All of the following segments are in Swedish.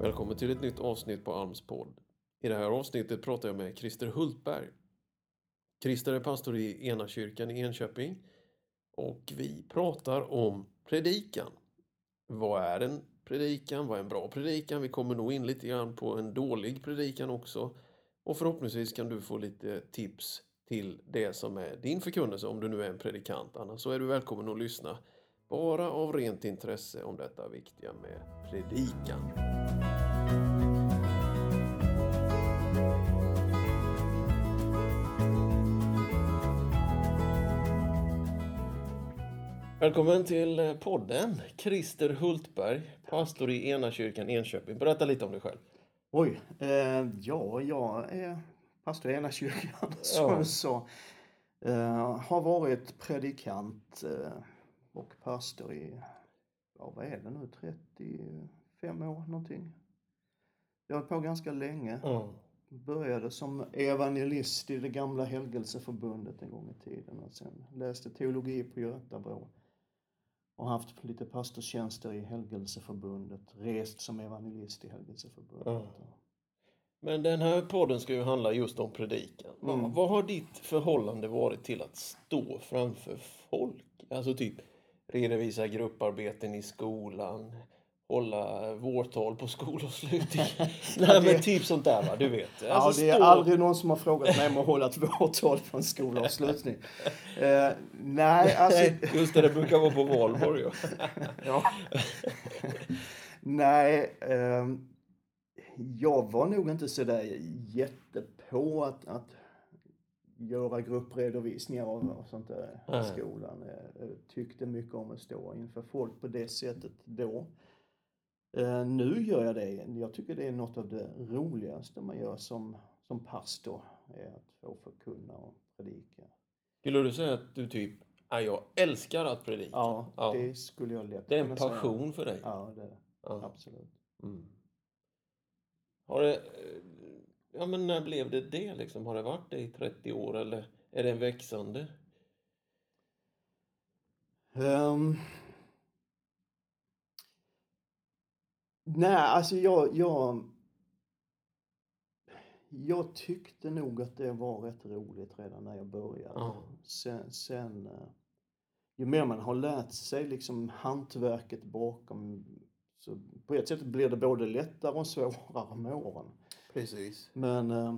Välkommen till ett nytt avsnitt på Alms podd. I det här avsnittet pratar jag med Christer Hultberg. Christer är pastor i Enakyrkan i Enköping och vi pratar om predikan. Vad är en predikan? Vad är en bra predikan? Vi kommer nog in lite grann på en dålig predikan också. Och förhoppningsvis kan du få lite tips till det som är din förkunnelse om du nu är en predikant. Annars så är du välkommen att lyssna bara av rent intresse om detta viktiga med predikan. Välkommen till eh, podden, Christer Hultberg, pastor i Enakyrkan Enköping. Berätta lite om dig själv. Oj, eh, ja, jag är pastor i Enakyrkan som Ja. så, eh, har varit predikant eh, och pastor i, ja vad är det nu, 35 år någonting. Jag har på ganska länge. Ja. Började som evangelist i det gamla helgelseförbundet en gång i tiden och sen läste teologi på Götabro. Och haft lite pastorstjänster i helgelseförbundet, rest som evangelist i helgelseförbundet. Ja. Men den här podden ska ju handla just om predikan. Vad- Mm. Vad har ditt förhållande varit till att stå framför folk? Alltså typ redovisa grupparbeten i skolan, hålla vårtal på skolavslutning. Nej men typ sånt där va, du vet. Ja, Alltså, det är stå- aldrig någon som har frågat mig om att hålla ett vårtal på en skolavslutning. Eh, nej, alltså... Just det, det brukar vara på valborg. Ja. Ja. nej, ehm, jag var nog inte sådär jättepå att, att göra gruppredovisningar och, och sånt där i skolan. Jag tyckte mycket om att stå inför folk på det sättet då. Eh, nu gör jag det. Jag tycker det är något av det roligaste man gör som, som pastor. Är att få förkunna och predika. Skulle du säga att du typ, ja, jag älskar att predika? Ja, Ja. det skulle jag lätt Det är en kunna säga. passion för dig? Ja, det är det. Ja. Absolut. Mm. Har det, ja men när blev det det liksom? Har det varit det i 30 år eller är det en växande? Ehm. Nej, alltså jag, jag... Jag tyckte nog att det var rätt roligt redan när jag började. Ja. Sen, sen eh, ju mer man har lärt sig liksom hantverket bakom så på ett sätt blir det både lättare och svårare med åren. Precis. Men eh,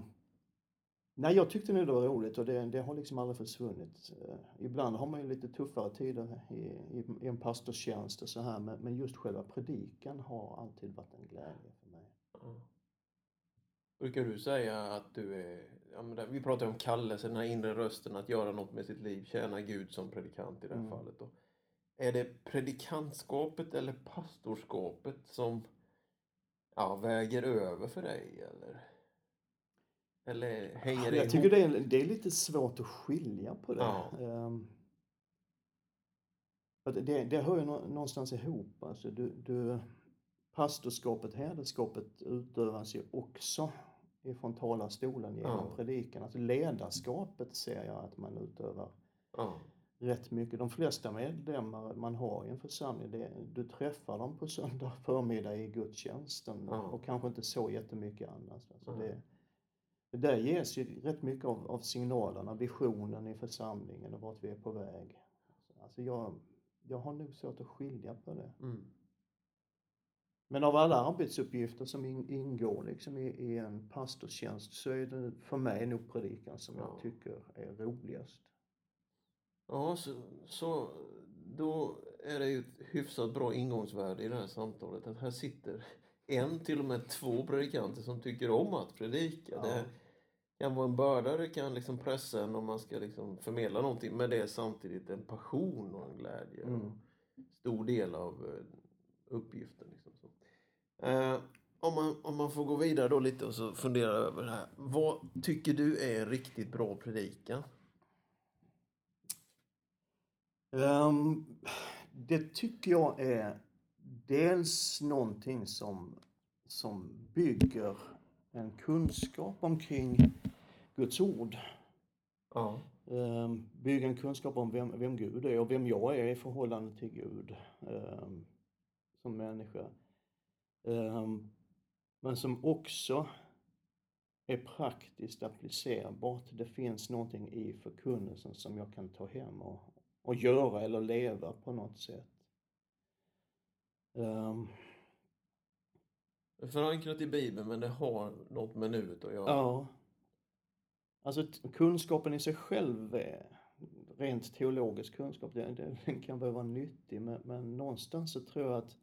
nej, jag tyckte nog det var roligt och det, det har liksom aldrig försvunnit. Eh, ibland har man ju lite tuffare tider i, i, i en pastorstjänst och så här men, men just själva predikan har alltid varit en glädje för mig. Ja. Brukar du säga att du är, ja där, vi pratar om kallelsen, den här inre rösten, att göra något med sitt liv, tjäna Gud som predikant i det här Mm. fallet. Då. Är det predikantskapet eller pastorskapet som ja, väger över för dig eller? Eller hänger det Jag tycker det är, det är lite svårt att skilja på det. Ja. Ehm, det, det hör ju nå- någonstans ihop. Alltså du, du, pastorskapet, herdeskapet utövas ju också ifrån talarstolen genom Ja. predikan. Alltså ledarskapet ser jag att man utövar Ja. rätt mycket. De flesta medlemmar man har i en församling, det, du träffar dem på söndag förmiddag i gudstjänsten Ja. och kanske inte så jättemycket annars. Alltså det, det där ges ju rätt mycket av, av signalerna, visionen i församlingen och vart vi är på väg. Alltså jag, jag har nog svårt att skilja på det. Mm. Men av alla arbetsuppgifter som in, ingår liksom i, i en pastorstjänst så är det för mig nog predikan som Ja. jag tycker är roligast. Ja, så, så då är det ju ett hyfsat bra ingångsvärde i det här samtalet. Att här sitter en, till och med två predikanter som tycker om att predika. Ja. Det kan vara en börda, det kan liksom pressa en om man ska liksom förmedla någonting. Men det är samtidigt en passion och en glädje. Mm. Och stor del av eh, uppgiften. Liksom. Eh, om, man, om man får gå vidare då lite och så fundera över det här. Vad tycker du är en riktigt bra predikan? Ehm, det tycker jag är dels någonting som, som bygger en kunskap omkring Guds ord. Ja. Ehm, bygga en kunskap om vem, vem Gud är och vem jag är i förhållande till Gud ehm, som människa. Ehm, Men som också är praktiskt applicerbart. Det finns någonting i förkunnelsen som jag kan ta hem och, och göra eller leva på något sätt. Um, Förankrat i Bibeln men det har något med nuet att göra. Ja. Alltså kunskapen i sig själv är rent teologisk kunskap, den, den kan väl vara nyttig men, men någonstans så tror jag att,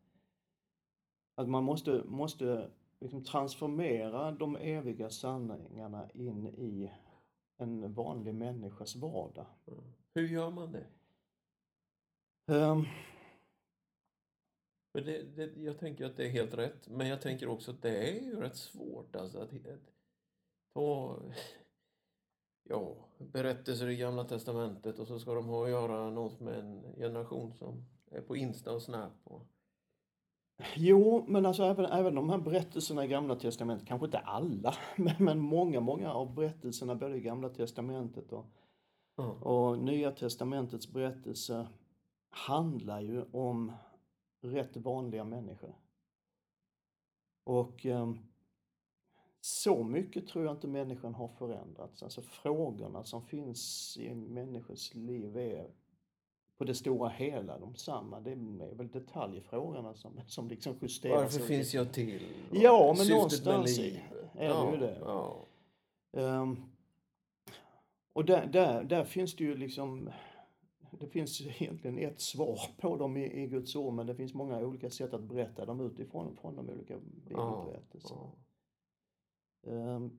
att man måste, måste liksom transformera de eviga sanningarna in i en vanlig människas vardag. Mm. Hur gör man det? Um, för det, det, jag tänker att det är helt rätt, men jag tänker också att det är ju rätt svårt alltså att, att ta ja, berättelser i Gamla Testamentet och så ska de ha att göra något med en generation som är på Insta och Snap. Och... Jo, men alltså även, även de här berättelserna i Gamla Testamentet, kanske inte alla, men, men många, många av berättelserna både i Gamla Testamentet och, mm. och Nya Testamentets berättelser handlar ju om rätt vanliga människor. Och um, så mycket tror jag inte människan har förändrats. Alltså frågorna som finns i människors liv är på det stora hela de samma. Det är väl detaljfrågorna som, som liksom justeras. Varför finns jag till? Ja, men någonstans är ja, det ju det. Ja. Um, och där, där, där finns det ju liksom det finns egentligen ett svar på dem i, i Guds ord men det finns många olika sätt att berätta dem utifrån från de olika bibelberättelserna. Ja, Um,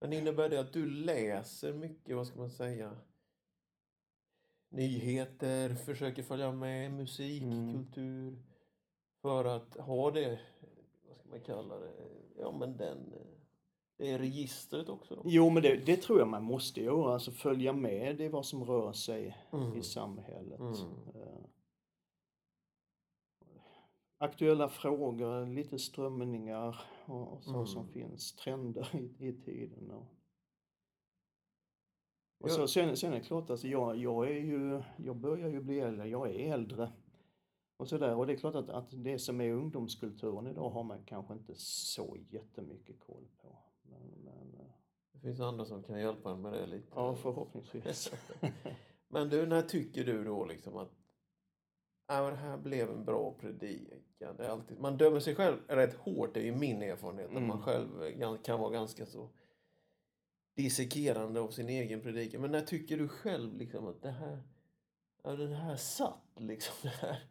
Men innebär det att du läser mycket, vad ska man säga, nyheter, försöker följa med musik, mm. kultur, för att ha det, vad ska man kalla det, ja men den, det är registret också? Då. Jo men det, det, tror jag man måste göra, alltså följa med i vad som rör sig mm. i samhället. Mm. Uh, aktuella frågor, lite strömningar och, och så mm. som finns, trender i, i tiden. Och, och så, sen, sen är det klart, alltså jag, jag, är ju, jag börjar ju bli äldre, jag är äldre. Och, så där. och det är klart att, att det som är ungdomskulturen idag har man kanske inte så jättemycket koll på. Men, men, eh, det finns andra som kan hjälpa en med det lite. Ja, förhoppningsvis. men du, när tycker du då liksom att ja, det här blev en bra predikan. Det är alltid, man dömer sig själv rätt hårt, det är min erfarenhet. Mm. Att man själv kan vara ganska så dissekerande av sin egen predikan. Men när tycker du själv liksom att det här, ja, den här satt liksom? Det här.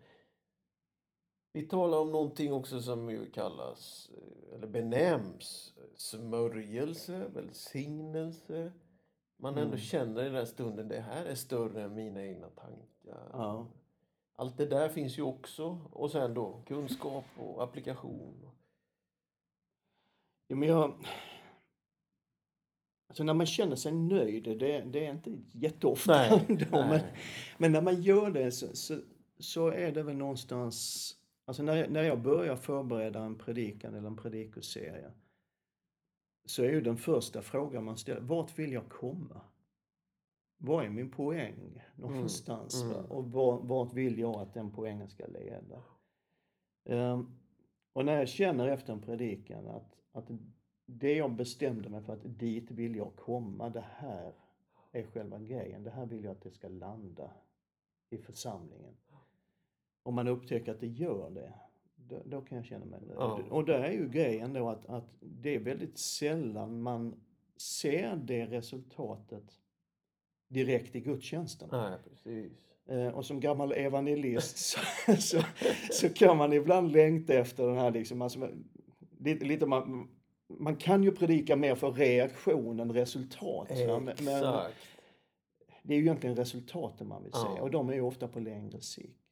Vi talar om någonting också som kallas, eller benämns, smörjelse, välsignelse. Man ändå mm. känner i den här stunden, det här är större än mina egna tankar. Ja. Allt det där finns ju också. Och sen då kunskap och applikation. Ja, men jag... Alltså när man känner sig nöjd, det, det är inte jätteofta nej, då, nej. Men, men, när man gör det så, så, så, är det väl någonstans... Alltså när, när jag börjar förbereda en predikan eller en predikoserie så är ju den första frågan man ställer, vart vill jag komma? vad är min poäng någonstans? Mm. Mm. Och vart vill jag att den poängen ska leda? Um, och när jag känner efter en predikan att, att det jag bestämde mig för att dit vill jag komma, det här är själva grejen. Det här vill jag att det ska landa i församlingen. Om man upptäcker att det gör det, då, då kan jag känna mig nöjd. Ja. Och det är ju grejen då att, att det är väldigt sällan man ser det resultatet direkt i gudstjänsten. Nej, precis. Eh, och som gammal evangelist så, så, så, kan man ibland längta efter den här liksom, alltså, lite, lite man, man kan ju predika mer för reaktion än resultat. Exakt. Men det är ju egentligen resultaten man vill se ja. och de är ju ofta på längre sikt.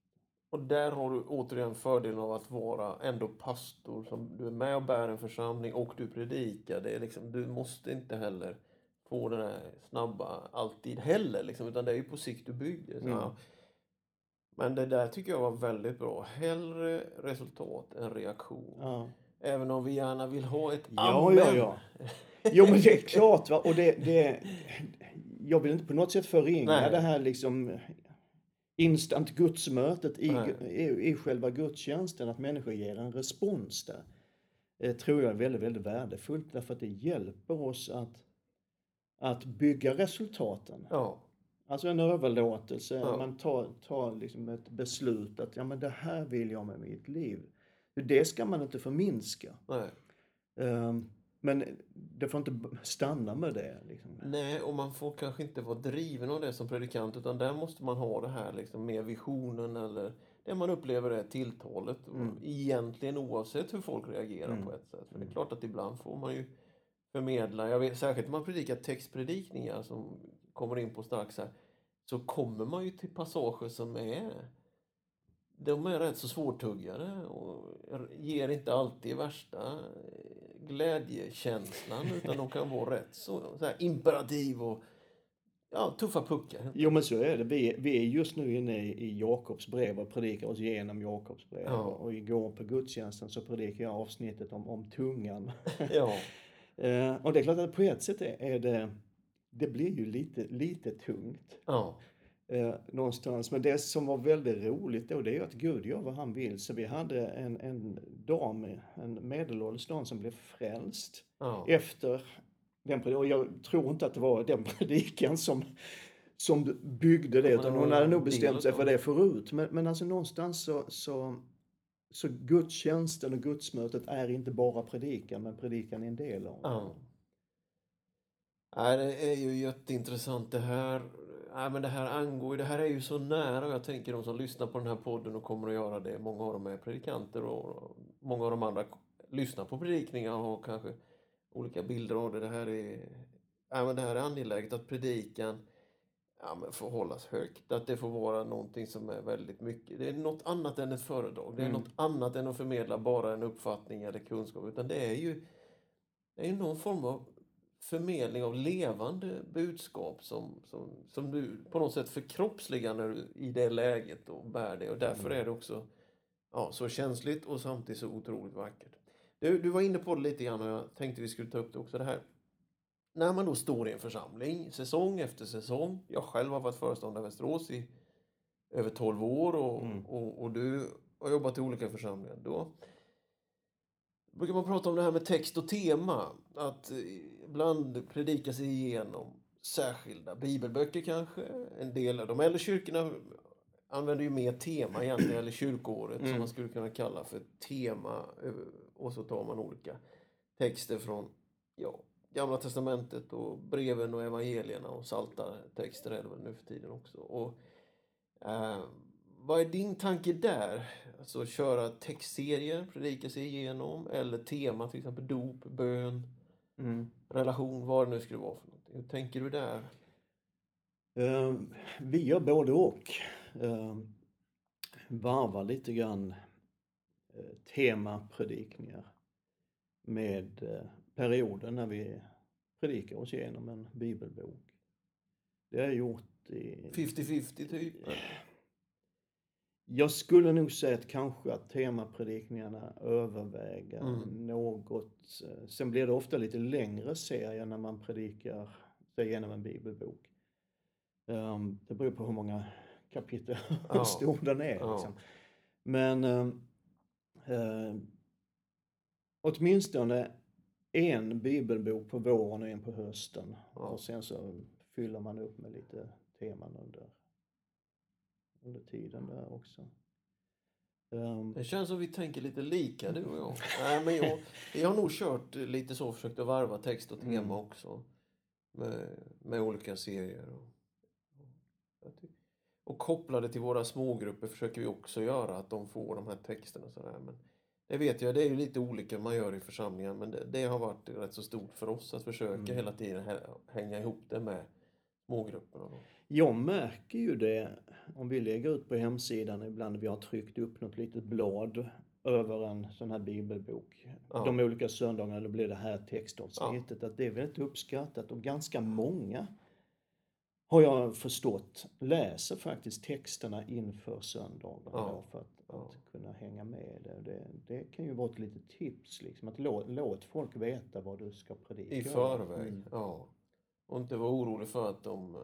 Och där har du återigen fördelen av att vara ändå pastor, som du är med och bär en församling och du predikar. Det är liksom, du måste inte heller få den här snabba alltid heller, liksom, utan det är ju på sikt du bygger. Mm. Men det där tycker jag var väldigt bra. Hellre resultat än reaktion. Ja. Även om vi gärna vill ha ett ja, amen. Ja, ja. Jo, men det är klart. Va? Och det, det, jag vill inte på något sätt förringa det här liksom instant gudsmötet i, i, i själva gudstjänsten, att människor ger en respons där. eh, tror jag är väldigt, väldigt värdefullt därför att det hjälper oss att, att bygga resultaten. Ja, Alltså en överlåtelse, Ja. man tar, tar liksom ett beslut att ja men det här vill jag med mitt liv. Det ska man inte förminska. nej. Men det får inte stanna med det. Liksom. Nej, och man får kanske inte vara driven av det som predikant utan där måste man ha det här liksom med visionen eller det man upplever är tilltalet. Mm. Egentligen oavsett hur folk reagerar Mm. på ett sätt. För det är Mm. klart att ibland får man ju förmedla, jag vet, särskilt när man predikar textpredikningar som kommer in på strax här, så kommer man ju till passager som är de är rätt så svårtuggade och ger inte alltid värsta glädjekänslan utan de kan vara rätt så, så här imperativ och ja, tuffa puckar. Jo men så är det. Vi, vi är just nu inne i, i Jakobs brev och predikar oss igenom Jakobs brev. Ja. Och igår på gudstjänsten så predikade jag avsnittet om, om tungan. Ja, Eh, och det är klart att på ett sätt är, är det, det blir ju lite, lite tungt. ja, eh, någonstans. Men det som var väldigt roligt då, det är ju att Gud gör vad han vill. Så vi hade en, en dam, en medelålders dam som blev frälst ja. efter den predikan. Och jag tror inte att det var den predikan som, som byggde det, Ja, utan hon hade nog bestämt sig för det. förut. Men, men alltså någonstans så, så, så gudstjänsten och gudsmötet är inte bara predikan, men predikan är en del av det. ja. Det är ju jätteintressant det här. Nej, men det här angår det här är ju så nära och jag tänker de som lyssnar på den här podden och kommer att göra det, många av dem är predikanter och många av de andra lyssnar på predikningar och har kanske olika bilder av det. Det här är, ja, men det här är angeläget att predikan ja, men får hållas högt, att det får vara någonting som är väldigt mycket. Det är något annat än ett föredrag, det är Mm. något annat än att förmedla bara en uppfattning eller kunskap, utan det är ju det är någon form av förmedling av levande budskap som, som, som du på något sätt förkroppsligar när du i det läget och bär det och därför Mm. är det också ja, så känsligt och samtidigt så otroligt vackert. Du, du var inne på det lite grann och jag tänkte vi skulle ta upp det också det här. När man då står i en församling säsong efter säsong. Jag själv har varit föreståndare i Västerås i över 12 år och, Mm. och, och du har jobbat i olika församlingar. Då brukar man prata om det här med text och tema. Att ibland predikas igenom särskilda bibelböcker kanske. En del av de äldre kyrkorna använder ju mer tema egentligen, eller kyrkoåret som Mm. man skulle kunna kalla för tema. Och så tar man olika texter från ja, Gamla Testamentet och breven och evangelierna och salta texter är det väl nu för tiden också. Och, eh, vad är din tanke där? Alltså köra textserier, predika sig igenom eller tema till exempel dop, bön, Mm. relation, vad det nu skulle vara för någonting. Hur tänker du där? Eh, Vi gör både och. Eh, Varvar lite grann eh, temapredikningar med eh, perioder när vi predikar oss igenom en bibelbok. Det har jag gjort i... 50-50 typ? eller? Jag skulle nog säga att kanske att temapredikningarna överväger Mm. något. eh, Sen blir det ofta lite längre serier när man predikar sig igenom en bibelbok. Um, det beror på hur många kapitel Ja. hur stor den är. Ja. Liksom. Men um, åtminstone en bibelbok på våren och en på hösten. Ja. Och sen så fyller man upp med lite teman under, under tiden där också. Um, Det känns som vi tänker lite lika du och jag. Nej, men jag, jag har nog kört lite så, försökt att varva text och tema Mm. också. Med, med olika serier. Och, och, kopplade till våra smågrupper försöker vi också göra att de får de här texterna och sådär. Men det vet jag, det är ju lite olika man gör i församlingar men det, det har varit rätt så stort för oss att försöka Mm. hela tiden hä- hänga ihop det med smågrupperna. Då. Jag märker ju det om vi lägger ut på hemsidan ibland vi har tryckt upp något litet blad över en sån här bibelbok. Ja. De olika söndagarna då blir det här textavsnittet. Att det är väldigt uppskattat och ganska många har jag förstått läser faktiskt texterna inför söndagen Ja. för att, Ja. att kunna hänga med. Det, det, kan ju vara ett litet tips liksom att låt, låt folk veta vad du ska predika. I förväg, Mm. ja. Och inte vara orolig för att de eh,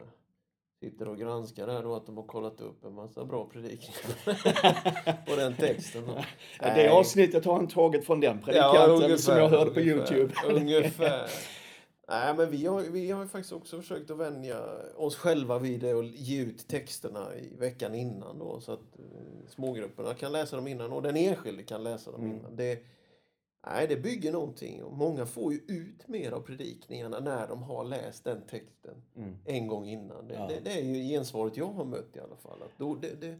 sitter och granskar här då att de har kollat upp en massa bra predikningar på den texten. då. Ja, det avsnittet har han tagit från den predikanten som jag hörde på ungefär, Youtube. Ungefär. Nej, men vi har, vi har ju faktiskt också försökt att vänja oss själva vid det och ge ut texterna i veckan innan då, så att eh, smågrupperna kan läsa dem innan och den enskilde kan läsa dem Mm. innan. Det, nej, det bygger någonting och många får ju ut mer av predikningarna när de har läst den texten Mm. en gång innan. Det, Ja. det, det är ju gensvaret jag har mött i alla fall. Att då, det, det,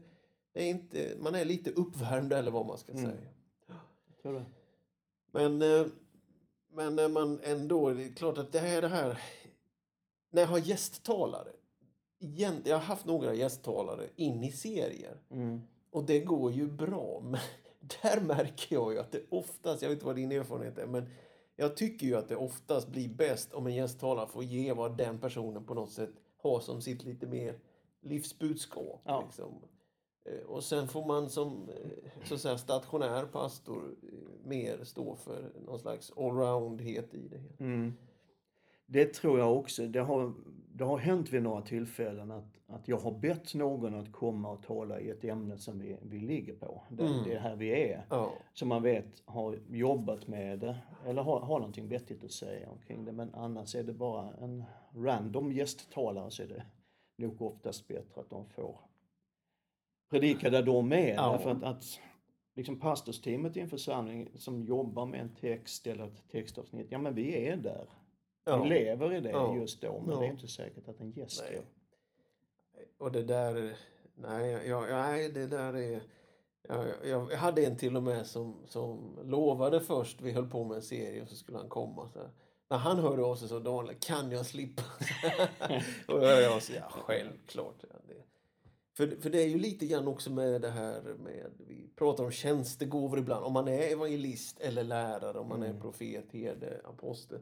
är inte, man är lite uppvärmd eller vad man ska Mm. säga. Du? Men, eh, men när man ändå, det är klart att det här är det här, när jag har gästtalare, igen, jag har haft några gästtalare in i serier Mm. och det går ju bra. Men där märker jag ju att det oftast, jag vet inte vad din erfarenhet är, men jag tycker ju att det oftast blir bäst om en gästtalare får ge vad den personen på något sätt har som sitt lite mer livsbudskap. Ja. Liksom. Eh, Och sen får man som eh, så att säga, stationär pastor eh, mer stå för någon slags allroundhet i det. Mm. Det tror jag också. Det har, det har hänt vid några tillfällen att, att jag har bett någon att komma och tala i ett ämne som vi, vi ligger på. Det, Mm. det är här vi är. Ja, Som man vet har jobbat med det eller har, har någonting vettigt att säga omkring det. Men annars är det bara en random gästtalare så är det nog oftast bättre att de får predika där de är. Ja. Därför att, att liksom pastorsteamet i en församling som jobbar med en text eller ett textavsnitt, ja men vi är där. Ja. Lever i det Ja. just då, men Ja. det är inte säkert att en gäst gör. Och det där, nej, jag, nej det där är... Jag, jag, jag hade en till och med som, som lovade först, vi höll på med en serie och så skulle han komma. Så här. När han hörde av sig så Daniel, kan jag slippa? och jag sa, ja självklart. Det. För, för det är ju lite grann också med det här med, vi pratar om tjänstegåvor ibland. Om man är evangelist eller lärare, om man är Mm. profet, herde, apostel.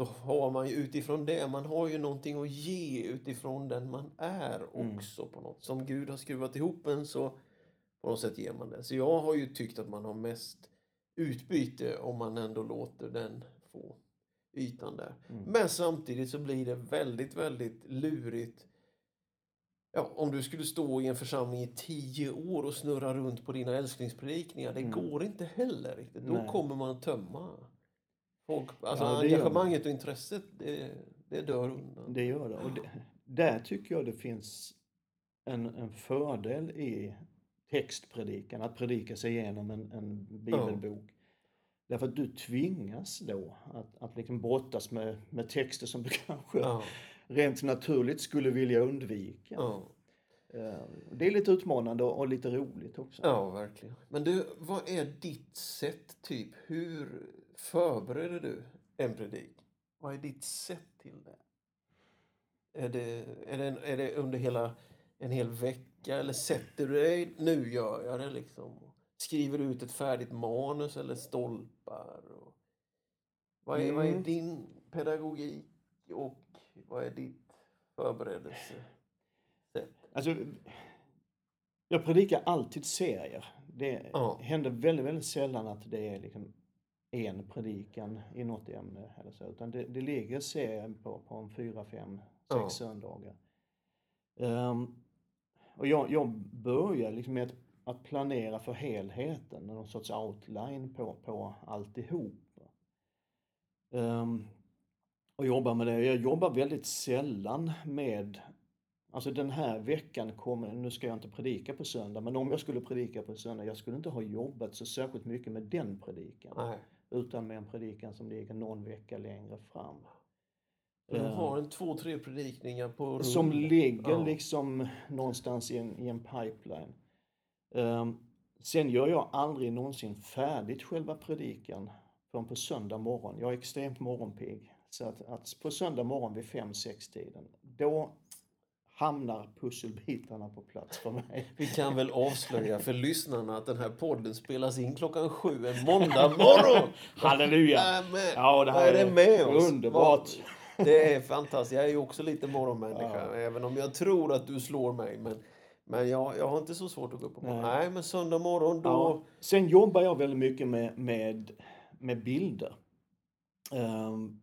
Så har man ju utifrån det, man har ju någonting att ge utifrån den man är Mm. också på något. Som Gud har skruvat ihop en så på något sätt ger man det. Så jag har ju tyckt att man har mest utbyte om man ändå låter den få ytan där. Mm. Men samtidigt så blir det väldigt, väldigt lurigt. Ja, om du skulle stå i en församling i tio år och snurra runt på dina älsklingspredikningar, det Mm. går inte heller riktigt. Då Nej. kommer man att tömma folk. Alltså Ja, engagemanget och intresset, det, det dör undan. Det gör det. Och det, där tycker jag det finns en, en fördel i textpredikan, att predika sig igenom en, en bibelbok. Därför att du tvingas då att, att liksom brottas med, med texter som du kanske Ja, rent naturligt skulle vilja undvika. ja, Eh, Det är lite utmanande och lite roligt också. ja, verkligen. Men du, vad är ditt sätt, typ? Hur förbereder du en predik? Vad är ditt sätt till det? Är det, är det, är det under hela en hel vecka eller sätter du dig, nu gör jag det liksom? Skriver du ut ett färdigt manus eller stolpar? Och vad, är, vad är Mm. din pedagogik och vad är ditt förberedelsesätt? Alltså, jag predikar alltid serier. Det Ja. händer väldigt, väldigt sällan att det är liksom en predikan i något ämne eller så. Utan det, det ligger serier på, på en fyra, fem, sex Ja. söndagar. Ehm, och jag, jag börjar liksom med att, att planera för helheten, någon sorts outline på, på alltihop. Um, och jobbar med det. Jag jobbar väldigt sällan med Alltså den här veckan kommer, nu ska jag inte predika på söndag, men om jag skulle predika på söndag, jag skulle inte ha jobbat så särskilt mycket med den predikan. Nej. Utan med en predikan som ligger någon vecka längre fram. Du Eh, har en två, tre predikningar på. Som ligger Ja. liksom någonstans i en, i en pipeline. Ehm, sen gör jag aldrig någonsin färdigt själva predikan förrän på söndag morgon. Jag är extremt morgonpigg. Så att, att på söndag morgon vid 5-6 tiden, då hamnar pusselbitarna på plats för mig. Vi kan väl avslöja för lyssnarna att den här podden spelas in klockan sju en måndag morgon. Halleluja! Amen. Ja, det här är det med oss? underbart. Det är fantastiskt. Jag är ju också lite morgonmänniska. Ja. Även om jag tror att du slår mig. Men, men jag, jag har inte så svårt att gå upp på morgonen. Nej. Nej, men söndag morgon då... Ja. Sen jobbar jag väldigt mycket med, med, med bilder. Ehm,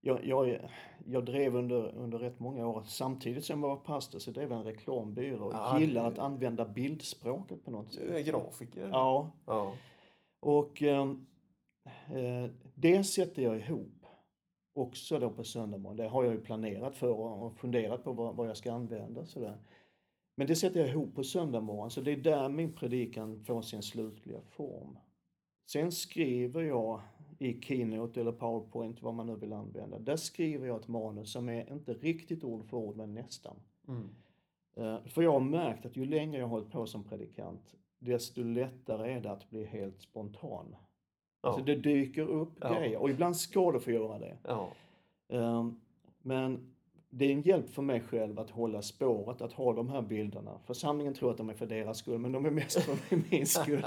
jag, jag, är- jag drev under, under rätt många år, samtidigt som jag var pastor så drev jag en reklambyrå och det- att använda bildspråket på något Du är sätt. grafiker. Ja, Ja. och eh, eh, det sätter jag ihop också då på söndag Det har jag ju planerat för och funderat på vad, vad jag ska använda sådär. Men det sätter jag ihop på söndag morgon, så det är där min predikan får sin slutliga form. Sen skriver jag i Keynote eller PowerPoint, vad man nu vill använda. Där skriver jag ett manus som är inte riktigt ord för ord, men nästan. Mm. Eh, För jag har märkt att ju längre jag har hållit på som predikant, desto lättare är det att bli helt spontan. Ja. Alltså det dyker upp Ja. grejer och ibland ska det få göra det. ja. Ehm, Men det är en hjälp för mig själv att hålla spåret, att ha de här bilderna. Församlingen tror att de är för deras skull, men de är mest för min skull.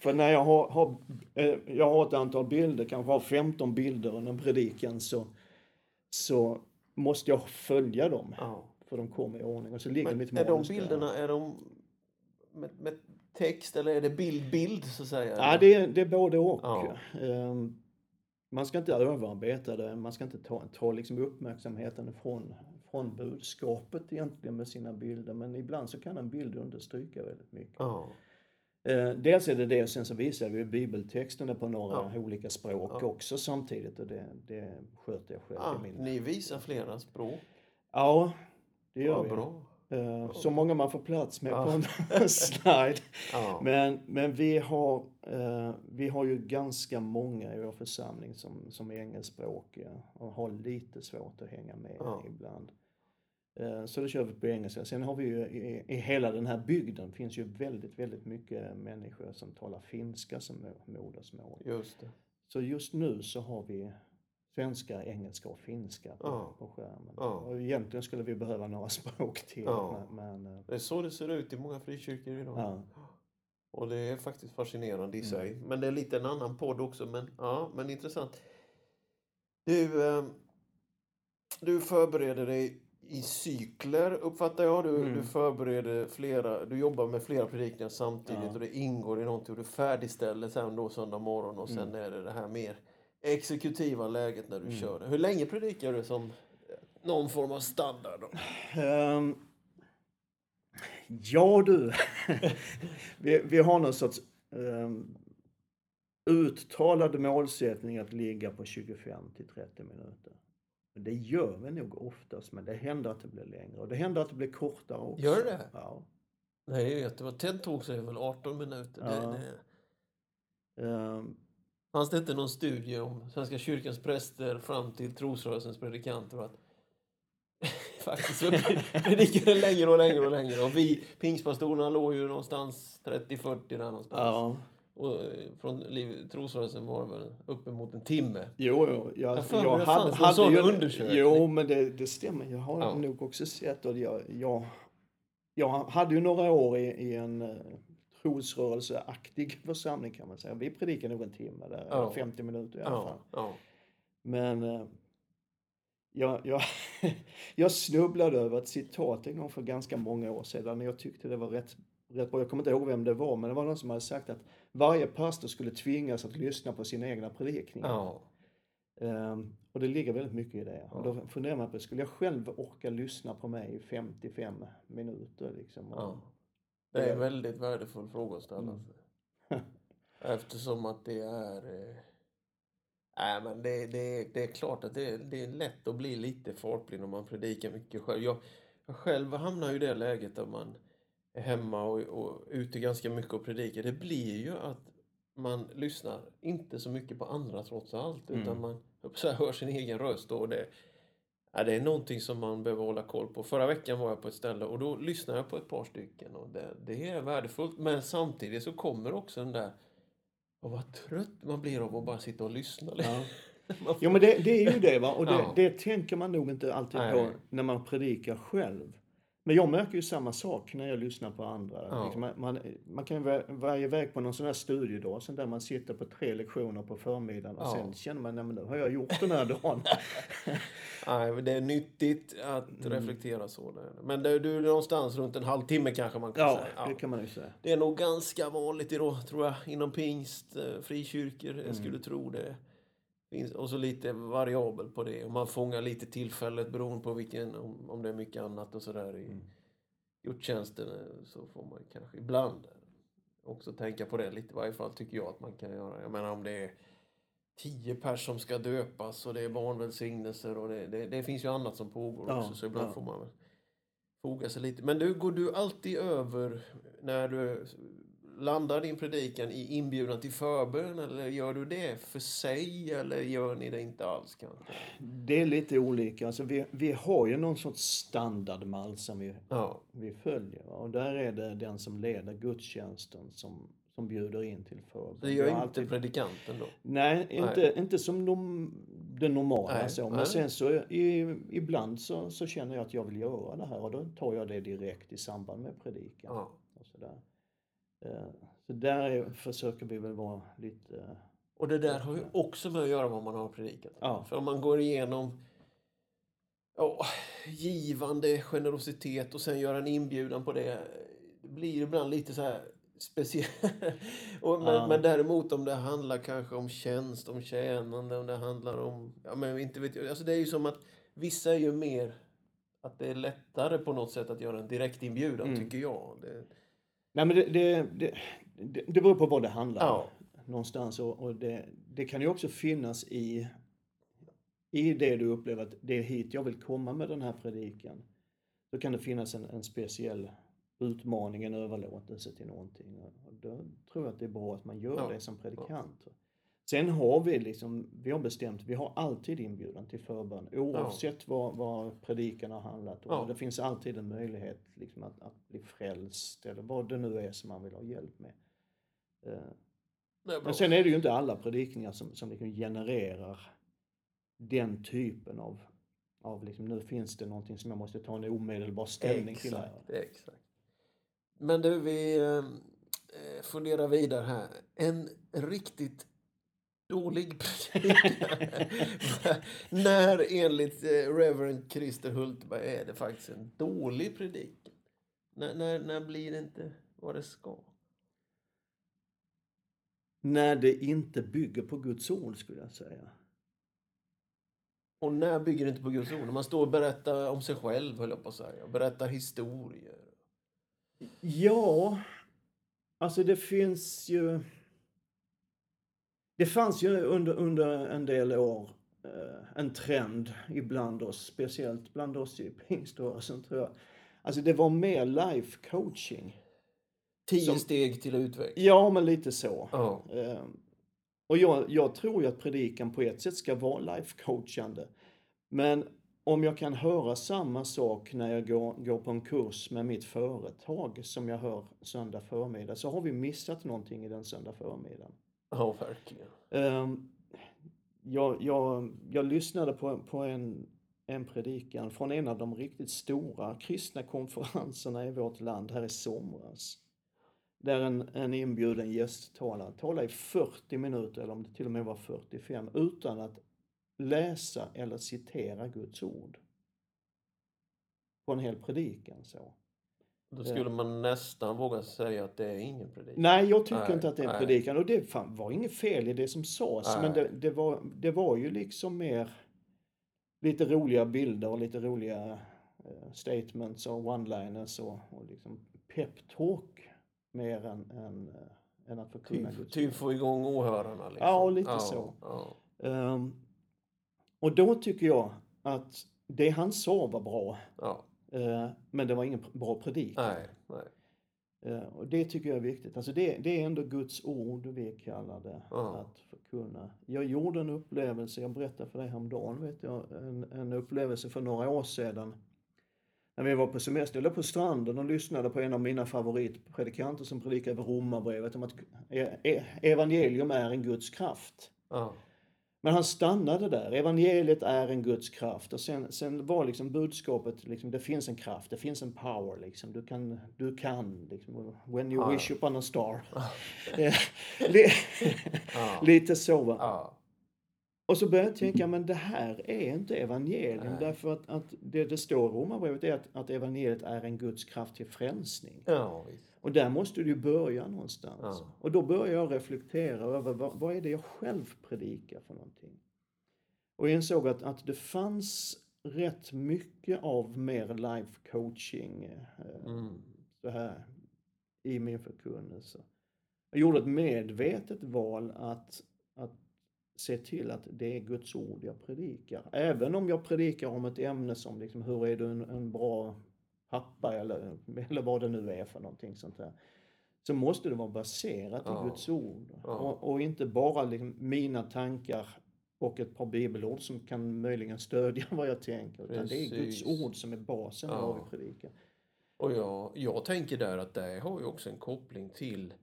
för när jag har, har, eh, jag har ett antal bilder, kanske har 15 bilder under predikan, så, så måste jag följa dem. ja. För de kommer i ordning och så ligger Men mitt är de där. bilderna, är de med, med text eller är det så att säga? Ja, det är, det är både och. Ja. Ehm, Man ska inte överarbeta det, man ska inte ta, ta liksom uppmärksamheten från, från budskapet egentligen med sina bilder. Men ibland så kan en bild understryka väldigt mycket. Eh, Dels är det det, och sen så visar vi bibeltexterna på några Ja. olika språk Ja. också samtidigt. Och det, det sköter jag själv min... ni visar flera språk. Ja, det gör Ja, vi. bra. Eh, Så många man får plats med Ja. på en slide. Ja. Men, men vi, har, eh, vi har ju ganska många i vår församling som, som är engelskspråkiga och har lite svårt att hänga med Ja. ibland. Eh, så då kör vi på engelska. Sen har vi ju i, i hela den här bygden finns ju väldigt, väldigt mycket människor som talar finska som mo- modersmål. Just det. Så just nu så har vi svenska, engelska och finska på, Ja. på skärmen. Ja. Och egentligen skulle vi behöva några språk till. Ja. Men, men, eh, Det är så det ser ut i många frikyrkor idag. ja. Och det är faktiskt fascinerande i Mm. sig. Men det är lite en annan podd också. Men, ja, men intressant. Du, eh, du förbereder dig i cykler uppfattar jag. Du, Mm. du förbereder flera, du jobbar med flera predikningar samtidigt Ja. och det ingår i någonting och du färdigställer sen då söndag morgon och sen Mm. är det det här mer exekutiva läget när du Mm. kör det. Hur länge predikar du som någon form av standard? Då? Ehm, ja du, vi, vi har någon sorts um, uttalad målsättning att ligga på 25 till 30 minuter. Det gör vi nog oftast, men det händer att det blir längre och det händer att det blir kortare också. Gör det? Ja. Nej, jättebra. TED Talks är väl 18 minuter. Det, Ja. det, Ehm, Fanns det inte någon studie om Svenska kyrkans präster fram till trosrörelsens predikanter? Att faktiskt så predikade längre och längre och längre. Och vi pingstpastorerna låg ju någonstans 30-40 där någonstans. ja. Och eh, från liv, trosrörelsen var det väl uppemot en timme. Jo, jo. Jag, Jag fanns någon hade sån ju, undersökning. Jo, men det, det stämmer. Jag har Ja. nog också sett och jag, jag, jag hade ju några år i, i en eh, trosrörelseaktig församling kan man säga. Vi predikade nog en timme där, Ja. eller 50 minuter i alla fall. Ja. Men eh, jag, jag, jag snubblade över ett citat en gång för ganska många år sedan och jag tyckte det var rätt, rätt bra. Jag kommer inte ihåg vem det var, men det var någon som hade sagt att varje pastor skulle tvingas att lyssna på sina egna predikningar. ja. Ehm, och det ligger väldigt mycket i det. Och Ja. då funderar man på, skulle jag själv orka lyssna på mig i 55 minuter? Liksom? Och- ja. Det är en väldigt värdefull fråga att ställa Mm. sig. Eftersom att det är... Eh... Nej, men det, det, det är klart att det, det är lätt att bli lite fartblind om man predikar mycket själv. Jag, jag själv hamnar ju i det läget där man är hemma och, och ute ganska mycket och predikar. Det blir ju att man lyssnar inte så mycket på andra trots allt. Mm. Utan man att säga, hör sin egen röst. Och det, ja, det är någonting som man behöver hålla koll på. Förra veckan var jag på ett ställe och då lyssnade jag på ett par stycken. Och det, det är värdefullt. Men samtidigt så kommer också den där och vad trött man blir av att bara sitta och lyssna. Ja. Får- Jo men det, det är ju det va, och det, Ja. det tänker man nog inte alltid Nej. på när man predikar själv. Men jag märker ju samma sak när jag lyssnar på andra. Ja. Liksom man, man, man kan vara- iväg på någon sån här studiedag, sen där man sitter på tre lektioner på förmiddagen och Ja. sen känner man, nej men nu har jag gjort den här dagen. Nej, det är nyttigt att Mm. reflektera så. Men det, du är någonstans runt en halvtimme kanske man kan ja, säga. det kan man ju säga. Det är nog ganska vanligt idag, tror jag, inom pingst, eh, frikyrkor. Jag Mm. skulle tro det. Och så lite variabel på det. Och man fångar lite tillfället beroende på vilken, om, om det är mycket annat och sådär i Mm. gudstjänsten. eh, Så får man kanske ibland också tänka på det lite. I varje fall tycker jag att man kan göra. Jag menar om det är tio pers som ska döpas och det är barnvälsignelser och det, det, det finns ju annat som pågår Ja, också. Så ibland ja. får man foga sig lite. Men du, går du alltid över när du landar din predikan i inbjudan till förbön eller gör du det för sig eller gör ni det inte alls kanske? Det är lite olika. Alltså vi, vi har ju någon sorts standardmall som vi, Ja, vi följer. Och där är det den som leder gudstjänsten som, som bjuder in till förbön. det gör inte alltid- predikanten då? Nej, inte, inte som de, det normala Nej, så. Men nej. sen så i, ibland så, så känner jag att jag vill göra det här och då tar jag det direkt i samband med predikan. Ja. Och så där. Eh, så där är, försöker vi väl vara lite... Och det där har ju också med att göra vad man har predikat. Ja. För om man går igenom ja, givande generositet och sen gör en inbjudan på det. Det blir ibland lite så här speciellt. Men, Ja. men däremot om det handlar kanske om tjänst, om tjänande, om det handlar om... Ja, men inte vet jag. Alltså det är ju som att vissa är ju mer... Att det är lättare på något sätt att göra en direktinbjudan, Mm. tycker jag. Det, Nej men det, det, det, det, beror på vad det handlar om. ja, någonstans. Och, och det, det kan ju också finnas i, i det du upplever att det är hit jag vill komma med den här predikan. Då kan det finnas en, en speciell utmaning, en överlåtelse till någonting. Och då tror jag att det är bra att man gör Ja, det som predikant. Sen har vi liksom, vi har bestämt, vi har alltid inbjudan till förbön oavsett vad, vad predikan har handlat om. Ja. Det finns alltid en möjlighet liksom att, att bli frälst eller vad det nu är som man vill ha hjälp med. Eh, bra. men sen är det ju inte alla predikningar som, som liksom genererar den typen av, av liksom, nu finns det någonting som jag måste ta en omedelbar ställning till här. Exakt, exakt. Men du, vi eh, eh, funderar vidare här. En riktigt dålig predikan. När enligt eh, Reverend Christer Hultberg är det faktiskt en dålig predikan? När, när, när blir det inte vad det ska? När det inte bygger på Guds ord skulle jag säga. Och när bygger det inte på Guds ord? När man står och berättar om sig själv, höll jag på att säga. Berättar historier. Ja, alltså det finns ju... Det fanns ju under, under en del år eh, en trend ibland oss, speciellt bland oss i pingströrelsen tror jag. Alltså det var mer life coaching. Tio Som- steg till utveckling. Ja, men lite så. Eh, och jag, jag tror ju att predikan på ett sätt ska vara life coachande. Men om jag kan höra samma sak när jag går, går på en kurs med mitt företag som jag hör söndag förmiddag så har vi missat någonting i den söndag förmiddagen ja, verkligen. Um, jag, jag, jag lyssnade på, på en, en predikan från en av de riktigt stora kristna konferenserna i vårt land här i somras. Där en, en inbjuden gästtalare talade i 40 minuter, eller om det till och med var 45, utan att läsa eller citera Guds ord. På en hel predikan så. Då skulle man nästan våga säga att det är ingen predikan. Nej, jag tycker Nej, inte att det är en predikan. Och det fan, var inget fel i det som sades. Men det, det, var, det var ju liksom mer lite roliga bilder och lite roliga eh, statements och one-liners och, och liksom pep-talk mer än, än, eh, än att förkunna Typ, Guds typ få igång åhörarna. Liksom. Ja, lite ja, så. Ja. Ehm, och då tycker jag att det han sa var bra. ja. Eh, men det var ingen bra predikan. Nej, nej. Eh, Och det tycker jag är viktigt. Alltså det, det är ändå Guds ord vi kallar det Ja. att förkunna. Jag gjorde en upplevelse, jag berättade för dig häromdagen, vet jag, en, en upplevelse för några år sedan. När vi var på semester, eller på stranden och lyssnade på en av mina favoritpredikanter som predikade över Romarbrevet om att e- e- evangelium är en Guds kraft. Ja. Men han stannade där. Evangeliet är en Guds kraft. Och sen, sen var liksom budskapet, liksom, det finns en kraft, det finns en power. Liksom. Du kan, du kan liksom, when you Ja, wish upon a star. Eh, li- Ja. Lite så va. Ja. Och så började jag tänka, men det här är inte evangelium. Nej. Därför att, att det det står i Romarbrevet är att, att evangeliet är en Guds kraft till frälsning. ja, visst. Och där måste du börja någonstans. Ja. Och då börjar jag reflektera över vad, vad är det jag själv predikar för någonting. Och insåg att, att det fanns rätt mycket av mer life coaching eh, Mm. så här, i min förkunnelse. Jag gjorde ett medvetet val att, att se till att det är Guds ord jag predikar. Även om jag predikar om ett ämne som liksom, hur är du en, en bra pappa eller, eller vad det nu är för någonting sånt där. Så måste det vara baserat Ja. i Guds ord. Ja. Och, och inte bara liksom mina tankar och ett par bibelord som kan möjligen stödja vad jag tänker. Utan det är Guds ord som är basen Ja. vad vi predikar. Och jag, jag tänker där att det har ju också en koppling till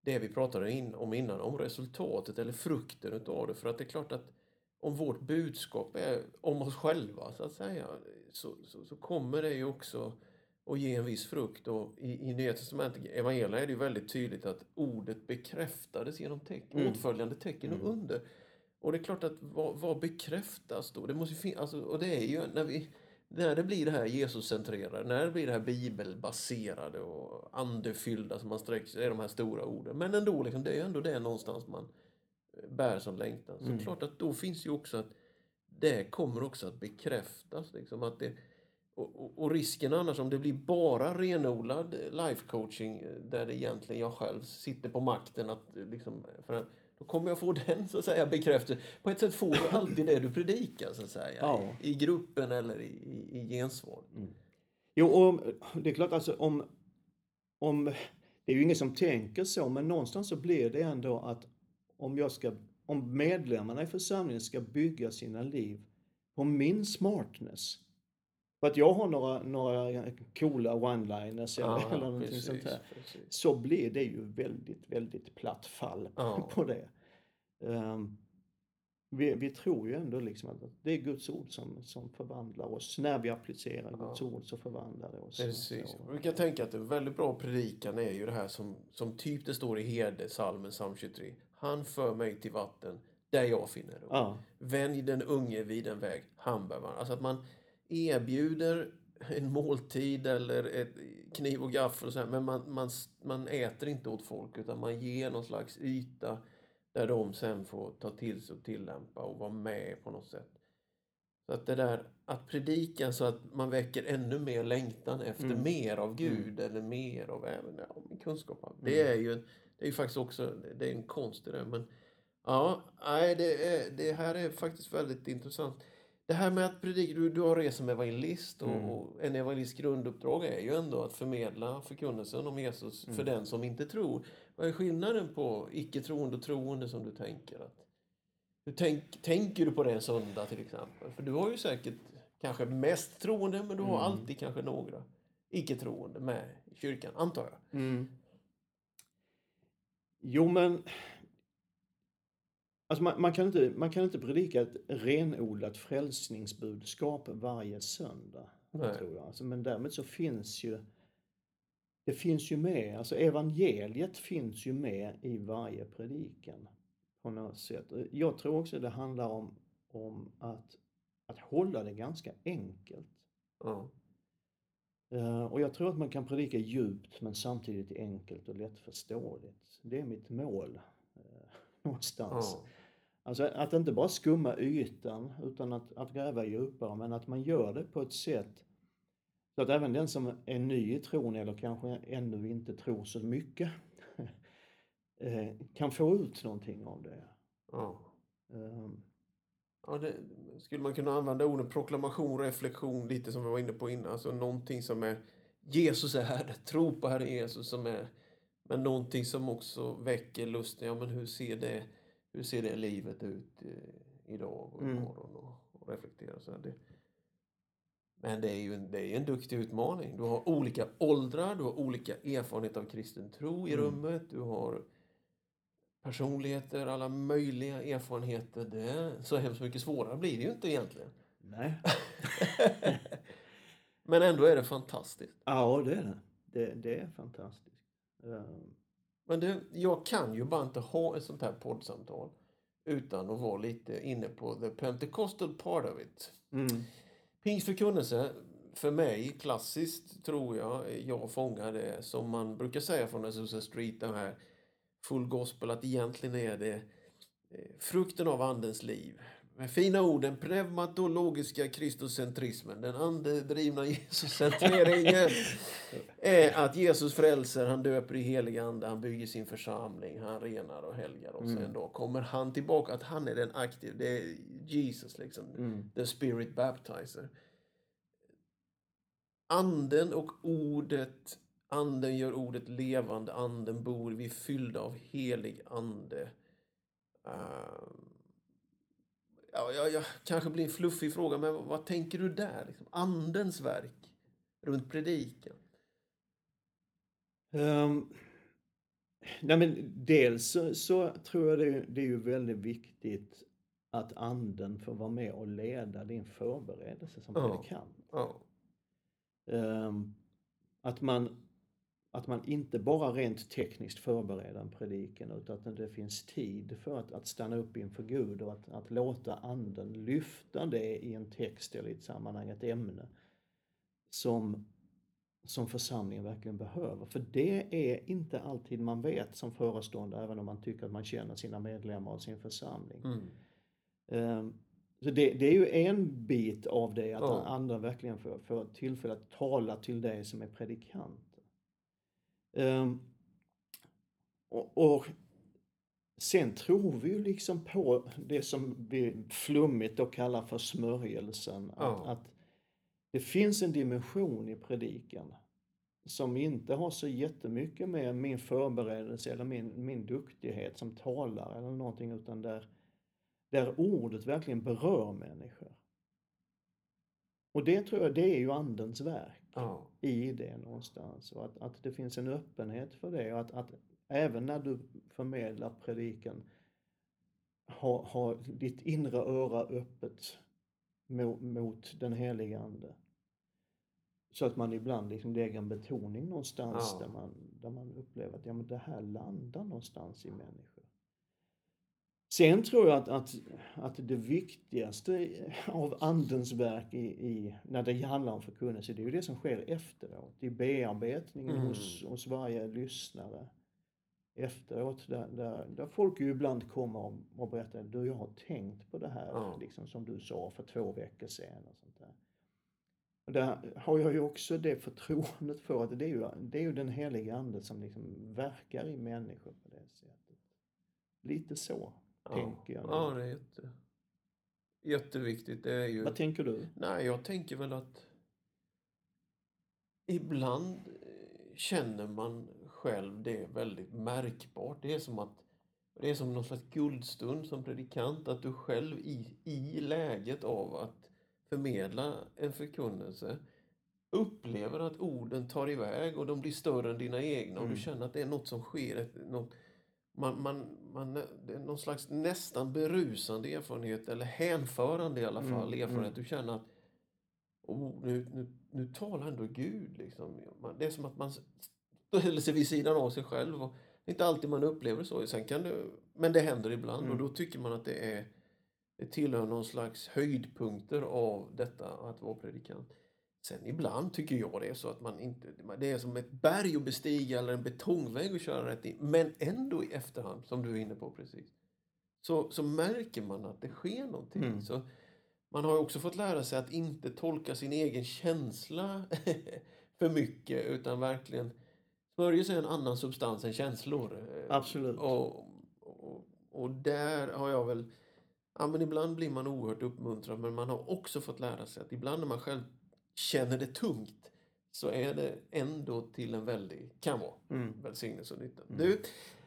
det vi pratade in, om innan, om resultatet eller frukten utav det. För att det är klart att om vårt budskap är om oss själva, så att säga, så, så, så kommer det ju också att ge en viss frukt. Och i, i Nya Testamentet, evangelierna, är det ju väldigt tydligt att ordet bekräftades genom tecken, Mm. åtföljande tecken och Mm. under. Och det är klart att vad, vad bekräftas då? Det måste ju alltså, och det är ju när vi när det blir det här Jesus-centrerade, när det blir det här bibelbaserade och andefyllda som man sträcker sig, det är de här stora orden. Men ändå, liksom, det är ju ändå det någonstans man bär som längtan. Så Mm. klart att då finns ju också att det kommer också att bekräftas. Liksom, att det, och, och, och risken annars om det blir bara renodlad life coaching eh, där det egentligen jag själv sitter på makten att eh, liksom, för då kommer jag få den så att säga bekräftelse. På ett sätt får du alltid det du predikar så att säga. Ja. I, I gruppen eller i, i, i gensvar. Jo, och det är klart alltså om, om, det är ju ingen som tänker så, men någonstans så blir det ändå att om jag ska, om medlemmarna i församlingen ska bygga sina liv på min smartness. För att jag har några, några coola one-liners eller, Ja, eller någonting precis, sånt där. precis. Så blir det ju väldigt, väldigt platt fall Ja. på det. Ehm, vi, vi tror ju ändå liksom att det är Guds ord som, som förvandlar oss. När vi applicerar Guds Ja. ord så förvandlar det oss. Precis. Jag brukar tänka att en väldigt bra predikan är ju det här som, som typ det står i Herde, salmen psalm 23. Han för mig till vatten där jag finner ro. Ja, Vänj den unge vid en väg, han bär vandra. Alltså att man erbjuder en måltid eller ett kniv och gaffel och så här, men man, man, man äter inte åt folk utan man ger någon slags yta där de sen får ta till sig och tillämpa och vara med på något sätt. Så att det där att predika så att man väcker ännu mer längtan efter Mm. mer av Gud eller mer av även ja, kunskap. Det är ju en- det är ju faktiskt också det är en konst i det. Men ja, nej, det, är, det här är faktiskt väldigt intressant. Det här med att predika, du, du har rest som evangelist och, Mm. och en evangelists grunduppdrag är ju ändå att förmedla förkunnelsen om Jesus för Mm. den som inte tror. Vad är skillnaden på icke-troende och troende som du tänker? att hur tänk, tänker du på det en söndag till exempel? För du har ju säkert kanske mest troende men du har Mm. alltid kanske några icke-troende med i kyrkan, antar jag. Mm. Jo, men alltså man, man, kan inte, man kan inte predika ett renodlat frälsningsbudskap varje söndag. Nej. Tror jag. Alltså, men därmed så finns ju det finns ju med, alltså evangeliet finns ju med i varje predikan på något sätt. Jag tror också det handlar om, om att, att hålla det ganska enkelt. Ja. Eh, Och jag tror att man kan predika djupt men samtidigt enkelt och lättförståeligt. Det är mitt mål eh, någonstans. Ja. Alltså att inte bara skumma ytan utan att, att gräva djupare men att man gör det på ett sätt så att även den som är ny i tron eller kanske ännu inte tror så mycket eh, kan få ut någonting av det. Ja. Ja, det, skulle man kunna använda orden proklamation, reflektion, lite som vi var inne på innan. Alltså någonting som är Jesus är Herre, tro på Herre Jesus som är men någonting som också väcker lusten. Ja, men hur ser det, hur ser det livet ut eh, idag och Mm. imorgon och, och reflektera så här. Det, men det är ju en, det är en duktig utmaning. Du har olika åldrar, du har olika erfarenhet av kristen tro i Mm. rummet, du har personligheter, alla möjliga erfarenheter. Det är så hemskt mycket svårare blir det ju inte egentligen. nej. Men ändå är det fantastiskt. Ja, det är det. Det, det är fantastiskt. Ehm, Men det, jag kan ju bara inte ha ett sånt här poddsamtal utan att vara lite inne på the Pentecostal part of it. Mm. Pingstförkunnelse, för mig, klassiskt tror jag, jag fångar det som man brukar säga från Azusa Street, den här full gospel, att egentligen är det eh, frukten av andens liv. med fina orden, pneumatologiska kristocentrismen, den andedrivna Jesuscentreringen, är att Jesus frälser, han döper i helig ande, han bygger sin församling, han renar och helgar och sen då kommer han tillbaka, att han är den aktiv, det är Jesus liksom, Mm. the spirit baptizer. Anden och ordet, anden gör ordet levande, anden bor, vi är fyllda av helig ande. Ehm, ja, ja, ja, kanske blir en fluffig fråga, men vad, tänker du där? Liksom, andens verk runt predikan? Ehm, nej men dels så, så tror jag det, det är ju väldigt viktigt att anden får vara med och leda din förberedelse som predikant. Ja, Ehm, att, man, att man inte bara rent tekniskt förbereder en predikan utan att det finns tid för att, att stanna upp inför Gud och att, att låta anden lyfta det i en text eller i ett sammanhang, ett ämne som, som församlingen verkligen behöver. För det är inte alltid man vet som föreståndare även om man tycker att man känner sina medlemmar och sin församling. mm. Ehm, Så det, det är ju en bit av det, att Ja. andra verkligen får, får tillfälle att tala till dig som är predikant. Ehm, och, och sen tror vi ju liksom på det som vi flummigt då kallar för smörjelsen. Att, Ja. att det finns en dimension i predikan som inte har så jättemycket med min förberedelse eller min, min duktighet som talare eller någonting utan där, där ordet verkligen berör människor. Och det tror jag, det är ju andens verk ja, i det någonstans. Och att, att det finns en öppenhet för det och att, att även när du förmedlar predikan ha, ha ditt inre öra öppet mot, mot den heliga Ande. Så att man ibland liksom lägger en betoning någonstans Ja. där, man, där man upplever att ja, men det här landar någonstans i människor. Sen tror jag att, att, att det viktigaste av andens verk i, i, när det handlar om förkunnelse, det är ju det som sker efteråt. I bearbetningen Mm. hos, hos varje lyssnare efteråt. Där, där, där folk ju ibland kommer och, berättar, du jag har tänkt på det här Ja. liksom, som du sa för två veckor sedan. Och sånt där. Och där har jag ju också det förtroendet för att det är ju, det är ju den heliga ande som liksom verkar i människor på det sättet. Lite så ja. tänker jag. Ja, det är jätte, jätteviktigt. Det är ju... Vad tänker du? Nej, jag tänker väl att ibland eh, känner man själv det väldigt märkbart. Det är som att det är som någon slags guldstund som predikant, att du själv i, i läget av att förmedla en förkunnelse upplever att orden tar iväg och de blir större än dina egna och Mm. du känner att det är något som sker. Något, man, man, man, det är någon slags nästan berusande erfarenhet eller hänförande i alla Mm, fall erfarenhet. mm. Du känner att oh, nu, nu, nu talar ändå Gud. Liksom. Det är som att man ställer sig vid sidan av sig själv. Och det är inte alltid man upplever så. Sen kan det, men det händer ibland och Mm. då tycker man att det är det tillhör någon slags höjdpunkter av detta att vara predikant. Sen ibland tycker jag det är så att man inte, det är som ett berg att bestiga eller en betongvägg att köra rätt i. Men ändå i efterhand, som du är inne på precis, så, så märker man att det sker någonting. Mm. Så man har ju också fått lära sig att inte tolka sin egen känsla för mycket utan verkligen smörjelse är en annan substans än känslor. Absolut. Och, och, och där har jag väl... Ja, men ibland blir man oerhört uppmuntrad men man har också fått lära sig att ibland när man själv känner det tungt så är det ändå till en väldig, kan vara, Mm. välsignelse och nytta. Du,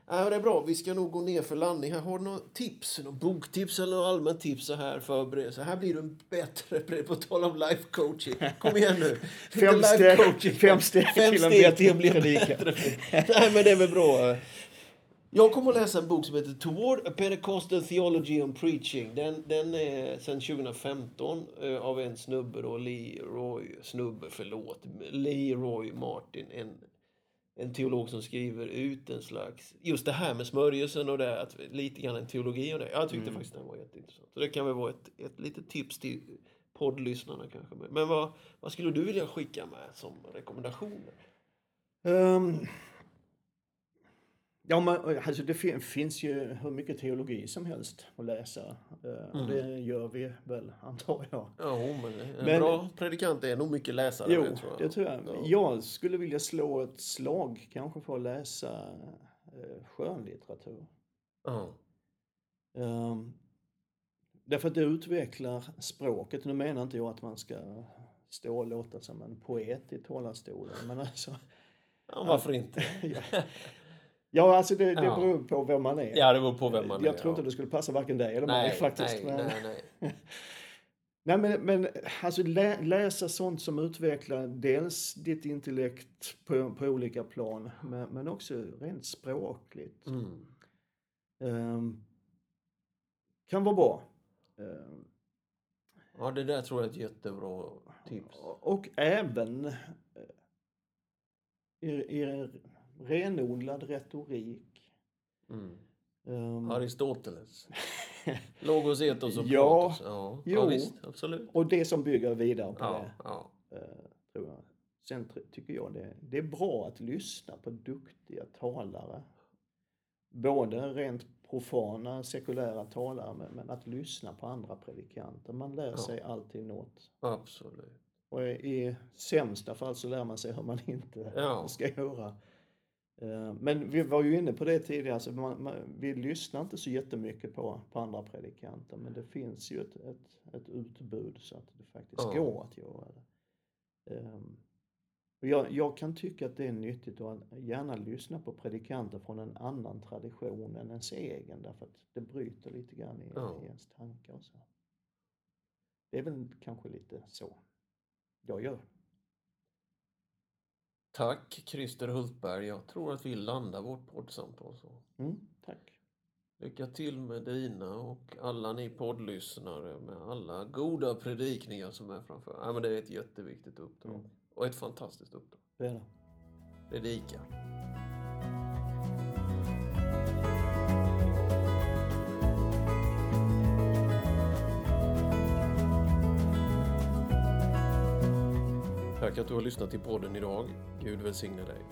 ja, det är bra. Vi ska nog gå ner för landning. Här har du några tips, några boktips eller några allmänt tips så här förbered så Här blir du en bättre, på tal om life coaching. Kom igen nu. Fem steg- fem steg Fem till en steg bättre till bli predikan. bättre. Nej, men det är väl bra. Jag kommer att läsa en bok som heter Toward a Pentecostal Theology on Preaching. Den, den är sedan 2015 eh, av en snubbe då, Leroy, snubbe, förlåt, Leroy Martin, en, en teolog som skriver ut en slags, just det här med smörjelsen och det, att, lite grann en teologi och det. Jag tyckte faktiskt den var jätteintressant. Så det kan väl vara ett, ett litet tips till poddlyssnarna kanske. Men vad, vad skulle du vilja skicka med som rekommendationer? Ehm, Ja, men alltså det fin- finns ju hur mycket teologi som helst att läsa. Eh, Och Mm. det gör vi väl, antar jag. Ja, men en Men- bra predikant är nog mycket läsare. Jo, det tror jag. det tror jag. Ja. Jag skulle vilja slå ett slag kanske för att läsa eh, skönlitteratur. Ja. Um, därför att det utvecklar språket. Nu menar inte jag att man ska stå och låta som en poet i talarstolen. Men alltså, ja, varför inte? ja. Ja, alltså det, det Ja. beror på vem man är. Ja, det beror på vem man jag är. tror inte det skulle passa varken dig eller mig nej, faktiskt. Nej, men, nej, nej. nej, men, men alltså lä, läsa sånt som utvecklar dels ditt intellekt på, på olika plan, men, men också rent språkligt. Mm. Ehm, kan vara bra. Ehm, Ja, det där tror jag är ett jättebra tips. Och även eh, i, i renodlad retorik. Mm. Ehm, Aristoteles. Logos, etos och Ja, protos. Ja, jo. ja, visst. Absolut. och det som bygger vidare på Ja, det, ja. eh, tror jag. Sen tycker jag det, det är bra att lyssna på duktiga talare. Både rent profana, sekulära talare, men, men att lyssna på andra predikanter. Man lär Ja. sig alltid något. Absolut. Och i sämsta fall så lär man sig hur man inte Ja. ska göra. Eh, Men vi var ju inne på det tidigare, alltså man, man, vi lyssnar inte så jättemycket på, på andra predikanter men det finns ju ett, ett, ett utbud så att det faktiskt Ja. går att göra det. Ehm, jag, jag kan tycka att det är nyttigt att gärna lyssna på predikanter från en annan tradition än ens egen därför att det bryter lite grann i, Ja. i ens tankar och så. Det är väl kanske lite så jag gör. Tack Christer Hultberg. Jag tror att vi landar vårt poddsamtal så. Mm, tack. Lycka till med dina och alla ni poddlyssnare med alla goda predikningar som är framför. Ja, men det är ett jätteviktigt uppdrag. Mm. Och ett fantastiskt uppdrag. Det är det. Predika. Tack att du har lyssnat till podden idag. Gud välsigne dig.